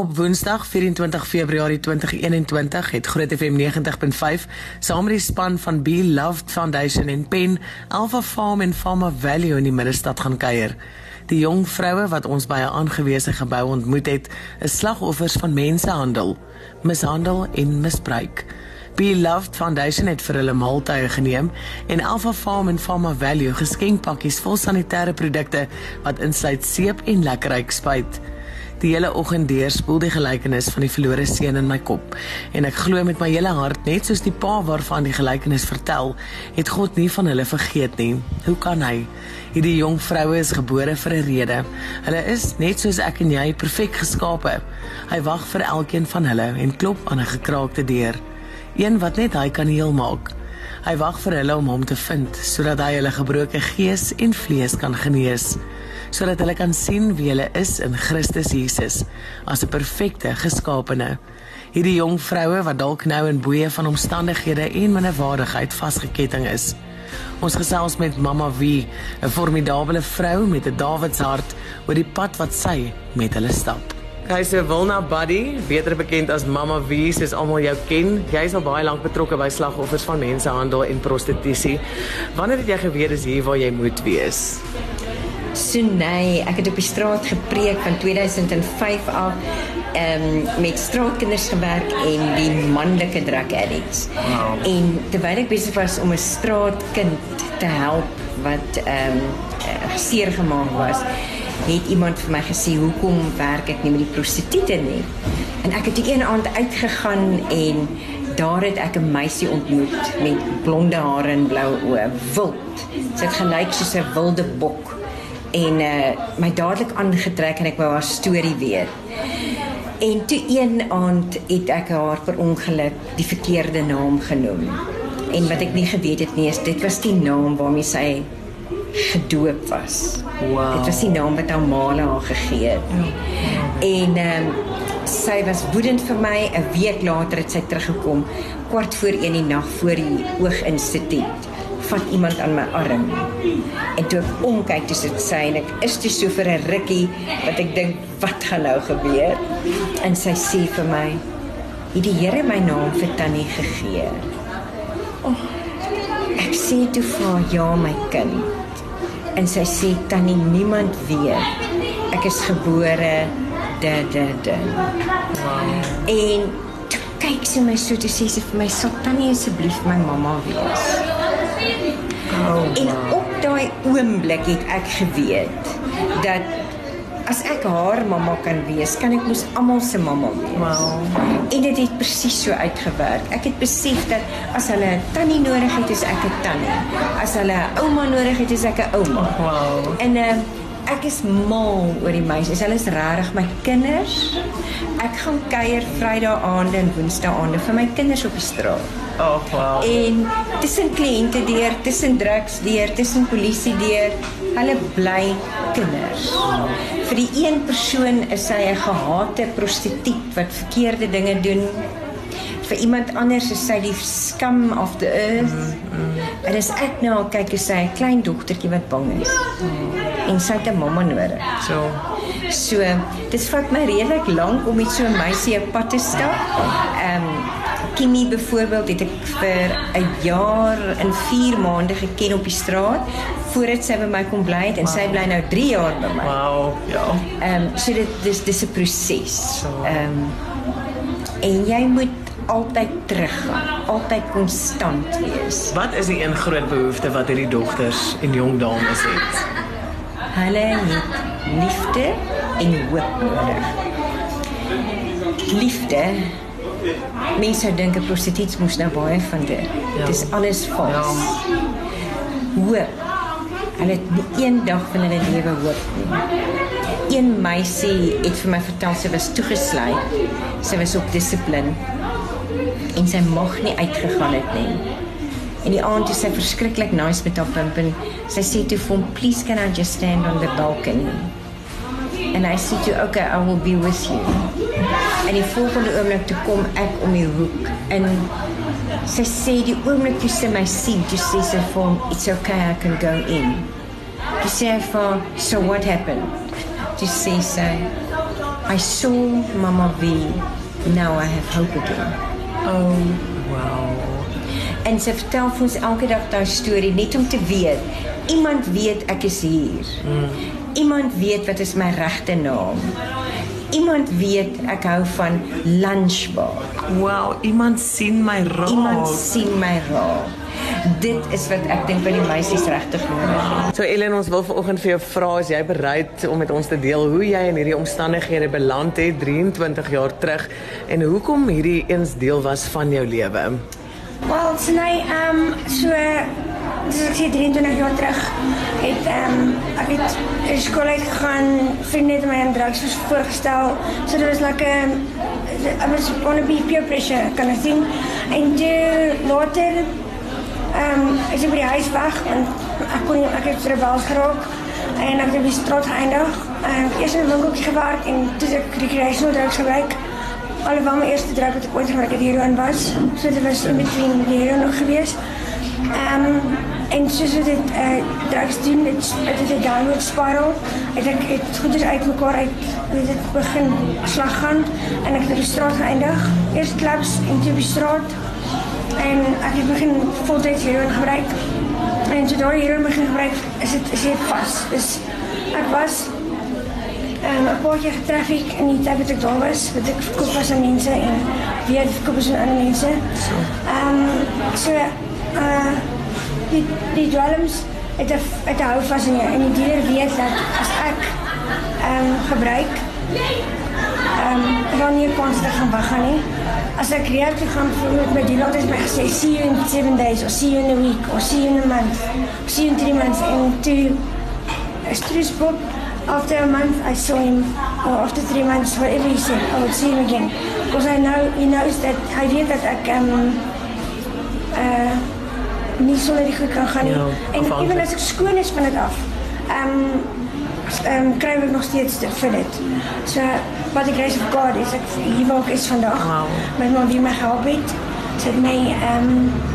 Op Woensdag 24 Februarie 2021 het Groot FM 90.5 saam met die span van Be Loved Foundation en Pen Alpha Farm en Farmer Value in die middestad gaan kuier. Die jong vroue wat ons by 'n aangewese gebou ontmoet het, is slagoffers van mensenhandel, mishandel en misbruik. Be Loved Foundation het vir hulle maaltye geneem en Alpha Farm en Farmer Value geskenkpakkies vol sanitêre produkte wat insluit seep en lekkerryk spuit. Die hele oggend deurspoel die gelykenis van die verlore seun in my kop en ek glo met my hele hart net soos die pa waarvan die gelykenis vertel, het God nie van hulle vergeet nie. Hoe kan hy? Hierdie jong vroue is gebore vir 'n rede. Hulle is net soos ek en jy perfek geskape. Hy wag vir elkeen van hulle en klop aan 'n gekraakte deur. Een wat net hy kan heel maak. Hy wag vir hulle om hom te vind sodat hy hulle gebroke gees en vlees kan genees sodat hulle kan sien wie hulle is in Christus Jesus as 'n perfekte geskaapene. Hierdie jong vroue wat dalk nou in boeye van omstandighede en minderwaardigheid vasgeketting is. Ons gesels met Mama Wie, 'n formidable vrou met 'n Dawidshart oor die pad wat sy met hulle stap. Kyse Wilna Buddy, beter bekend as Mama Wie, soos almal jou ken. Jy is al baie lank betrokke by slagoffers van mensenhandel en prostitusie. Wanneer het jy geweet dis hier waar jy moet wees? So nee, ek het op die straat gepreek van 2005 af ehm um, met straatkinders gewerk en die manlike drug addicts. Wow. En terwyl ek besig was om 'n straatkind te help wat ehm um, seer gemaak was, het iemand vir my gesê, "Hoekom werk ek nie met die prostituie nie?" En ek het die een aand uitgegaan en daar het ek 'n meisie ontmoet met blonde hare en blou oë, wild. Sy het gelyk soos 'n wilde bok en uh my dadelik aangetrek en ek wou haar storie weet. En toe een aand het ek haar per ongeluk die verkeerde naam genoem. En wat ek nie geweet het nie is dit was die naam waarmee sy gedoop was. Wow. Dit was die naam wat haar ma haar gegee het. En ehm um, sy was woedend vir my. 'n Week later het sy teruggekom kwart voor 1 die nag voor die ooginstituut vat iemand aan my arm. En toe ek omkyk, dis dit sy en ek is toe so vir 'n rukkie wat ek dink wat gaan nou gebeur? En sy sê vir my, "Het die Here my naam vir Tannie gegee?" Oh, ek sê toe vir ja, my kind. En sy sê Tannie, niemand weet. Ek is gebore da da. Wow. En kyk sy my so toe sê sy vir my, "Sal Tannie asseblief my mamma wees?" Oh, en op daai oomblik het ek geweet dat as ek haar mamma kan wees, kan ek mos almal se mamma wees. Wow. En dit het presies so uitgewerk. Ek het besef dat as hulle 'n tannie nodig het, is ek 'n tannie. As hulle 'n ouma nodig het, is ek 'n ouma. Wow. En uh, ek is mal oor die meisies. Hulle is regtig my kinders. Ek gaan kuier Vrydag aande en Woensdae aande vir my kinders op die straat. Oh, wow. En tussen kliënte deur, tussen drugs deur, tussen polisie deur, hulle bly kinders. Vir die een persoon is hy 'n gehate prostituut wat verkeerde dinge doen. Vir iemand anders is sy die scum of the earth. Mm, mm. En as ek nou kyk, is sy 'n klein dogtertjie wat bang is. Mm. En sy het 'n mamma nodig. So so dit vat my redelik lank om met so 'n meisie op pad te stap. Ehm um, Kimmy byvoorbeeld het ek vir 'n jaar en 4 maande geken op die straat voordat sy by my kom bly het en wow. sy bly nou 3 jaar by my. Wow, ja. Ehm um, so dit dis dis 'n proses. Ehm um, en jy moet altyd teruggaan, altyd konstant wees. Wat is die een groot behoefte wat hierdie dogters en jong dames het? Hulle het liefde en hoop nodig. Liefde Mense sou dink 'n prostituut moes nou baie van dit. Ja. Dit is alles vals. Ja. Hoop. Hulle het nie een dag van hulle lewe hoop nie. Een meisie het vir my vertel sy was toegesluit. Sy was op dissipline. En sy mag nie uitgegaan het nie. En die aand is sy verskriklik nice met haar pimp en sy sê toe vir "Please can I just stand on the balcony?" En hy sê toe, "Okay, I will be with you." En die volgende oomblik toe kom ek om die hoek en sy sê die oomblik toe sy my sien, toe sê sy vir hom, "It's okay, I can go in." Toe sê hy vir, "So what happened?" Toe sê sy, I saw Mama V. Now I have hope again. Oh, wow. En sy vertel vir ons elke dag daai storie net om te weet iemand weet ek is hier. Mm. Iemand weet wat is my regte naam. Iemand weet ek hou van lunchbar. Wow, iemand sien my raak. Iemand sien my raak. Dit is wat ek dink by die meisies regtig nodig het. So Ellen, ons wil vanoggend vir jou vra as jy bereid om met ons te deel hoe jy in hierdie omstandighede beland het 23 jaar terug en hoekom hierdie eens deel was van jou lewe. Wel, Snay, ehm um, so dis ek sê 23 jaar terug het ehm um, ek het skool uitgegaan, vriende het my aan drugs voorgestel. So dit was like 'n I was on a peer pressure kind of thing. En toe later ehm um, is ek by die huis weg en ek kon ek het rebels geraak en ek het op die straat geëindig. Ehm um, eers in 'n winkeltjie gewerk en toe ek recreational drugs gebruik. Alhoewel my eerste drug wat ek ooit gebruik het heroin was. So was in between die heroin nog geweest. Um, en soos dit uh drugs doen, dit dit 'n downward spiral. Ek dink dit goeders uit mekaar uit dit begin slag gaan en ek het op die straat geëindig. Eers clubs en toe op die straat en ek het begin voltyds heroin gebruik. En toe daai heroin begin gebruik, is dit is dit vas. Dus ek was paar keer getraffic in die tyd wat ek daar was, wat ek verkoop was aan mense en weer verkoop was aan ander mense. Ehm um, so uh die die dwelms het 'n het 'n hou vas in jou en die dealer weet dat as ek ehm um, gebruik ehm um, dan nie kans te gaan weggaan nie. As ek reg toe gaan vir met my dealer het my gesê see you in 7 days or see you in a week or see you in a month. See you in 3 months and to stress book after a month I saw him or after 3 months whatever he said I would see him again because I know he knows that hy weet dat ehm um, uh nie sonder die goed kan gaan. Ja, en ewen as ek skoon is van dit af. Um, um, kry ek nog steeds dit vir dit. So wat ek reis of God is hier waar ek is vandag. Wow. My ma wie my gehelp het. Sy het my ehm um,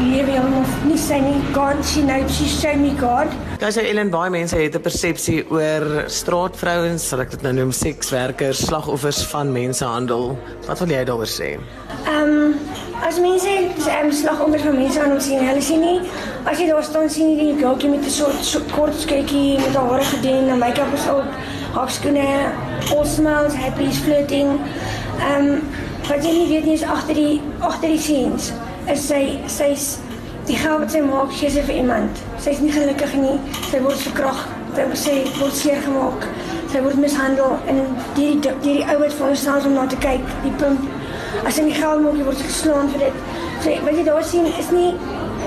lewe hom nie sê nie God she know she showed me God. Daar sê Ellen baie mense het 'n persepsie oor straatvrouens, sal ek dit nou noem sekswerkers, slagoffers van mensenhandel. Wat wil jy daaroor sê? Ehm um, as mense ehm slagoffers van mense aan ons sien, hulle sien nie as jy daar staan sien jy die girltjie met 'n soort so, kort sketjie met haar hare gedoen en make-up is op, haar skoene, all smiles, happy, is flirting. Ehm um, wat jy nie weet nie is agter die agter die scenes is sy sy's die geld wat sy maak gee sy vir iemand. Sy's nie gelukkig nie. Sy word verkragt, sy word seer gemaak. Sy word mishandel en die die die ou wat vir ons staan om na te kyk, die pimp as jy nie geld maak, word geslaan vir dit. So wat jy daar sien is nie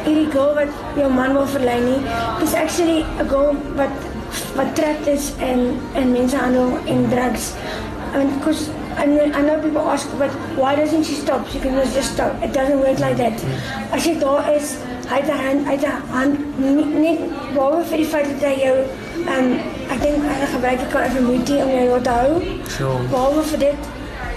hierdie girl wat jou man wil verlei nie. Dis actually 'n girl wat wat trapped is in in mensenhandel en drugs. And because I know, I know people ask, but why doesn't she stop? She can just stop. It doesn't work like that. As jy daar is, hy het 'n hand, hy het 'n hand nie net behalwe vir die feit dat hy jou um ek dink hy gebruik ek kan even moeite om jou te hou. Sure. Behalwe vir dit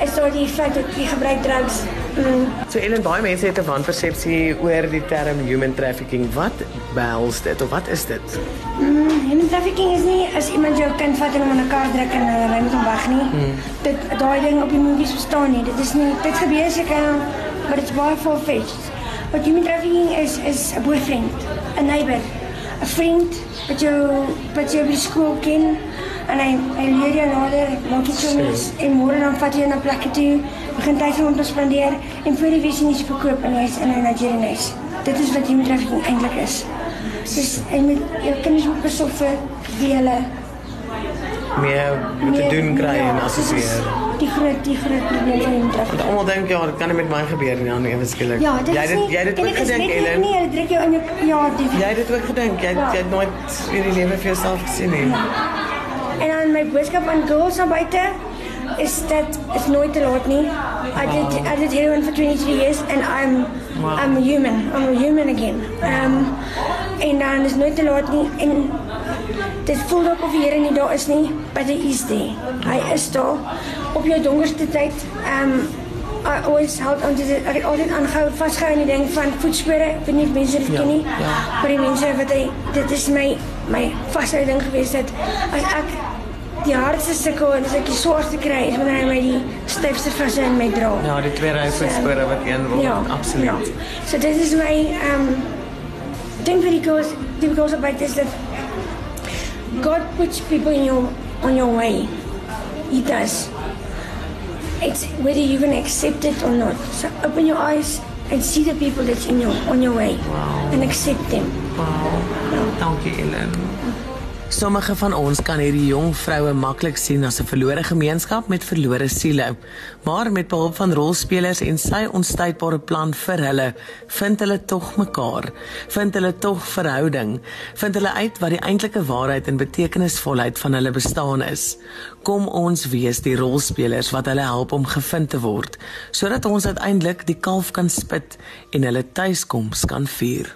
is daar die feit dat jy gebruik drugs. Mm, So Ellen, baie mense het 'n wanpersepsie oor die term human trafficking. Wat behels dit of wat is dit? Mm, human trafficking is nie as iemand jou kind vat en hom in 'n kar druk en hulle ry met hom weg nie. Hmm. Dit daai ding op die movies verstaan nie. Dit is nie dit gebeur seker but it's baie far-fetched. Wat human trafficking is is 'n boyfriend, 'n neighbor, 'n vriend wat jou wat jou by skool ken en hy hy leer jou nader, maak jy so mis en môre dan vat jy jou na plekke toe, begin tyd vir hom te spandeer en voor die visie nie se verkoop en hy's in 'n Nigerian huis. Dit is wat human trafficking eintlik is. Dus en met jou kinders moet op vir wie hulle Meer met te doen kry en assosieer. Die groot die groot probleem van die traffic. Want almal dink ja, dit kan nie met my gebeur nie, dan ewe skielik. Ja, dit jy dit jy dit ook gedink, Ellen. Nie, hulle druk jou in jou ja, die Jy dit ook gedink. Jy Ja. jy het nooit hierdie lewe vir jouself gesien nie. En dan my boodskap aan girls daar buite is dat is nooit te laat nie. I did I did heroin for 23 years and I'm Wow. I'm a human. I'm a human again. Um en dan is nooit te laat nie en dit voel ook of die Here nie daar is nie, but he is there. Hy is daar op jou donkerste tyd. Um I always held on to the, ek het altyd aangehou vasgehou in die ding van voetspore. Ek weet nie mense dit Ja, ken nie. ja. Maar die mense wat hy dit is my my vashouding gewees dat as ek die hardste sukkel en as ek die swaarste kry is wanneer hy my die styfste vashou en my dra. Ja, die twee ry voetspore wat een wil Ja, absoluut. Ja. So dit is my um ding vir die girls, die girls about this that God puts people in your on your way. He does. It's whether you're gonna accept it or not. So open your eyes and see the people that's in your on your way Wow. and accept them. Wow. Dankie Ellen. Sommige van ons kan hierdie jong vroue maklik sien as 'n verlore gemeenskap met verlore siele. Maar met behulp van rolspelers en sy onstuitbare plan vir hulle, vind hulle tog mekaar. Vind hulle tog verhouding. Vind hulle uit wat die eintlike waarheid en betekenisvolheid van hulle bestaan is. Kom ons wees die rolspelers wat hulle help om gevind te word, sodat ons uiteindelik die kalf kan spit en hulle tuiskoms kan vier.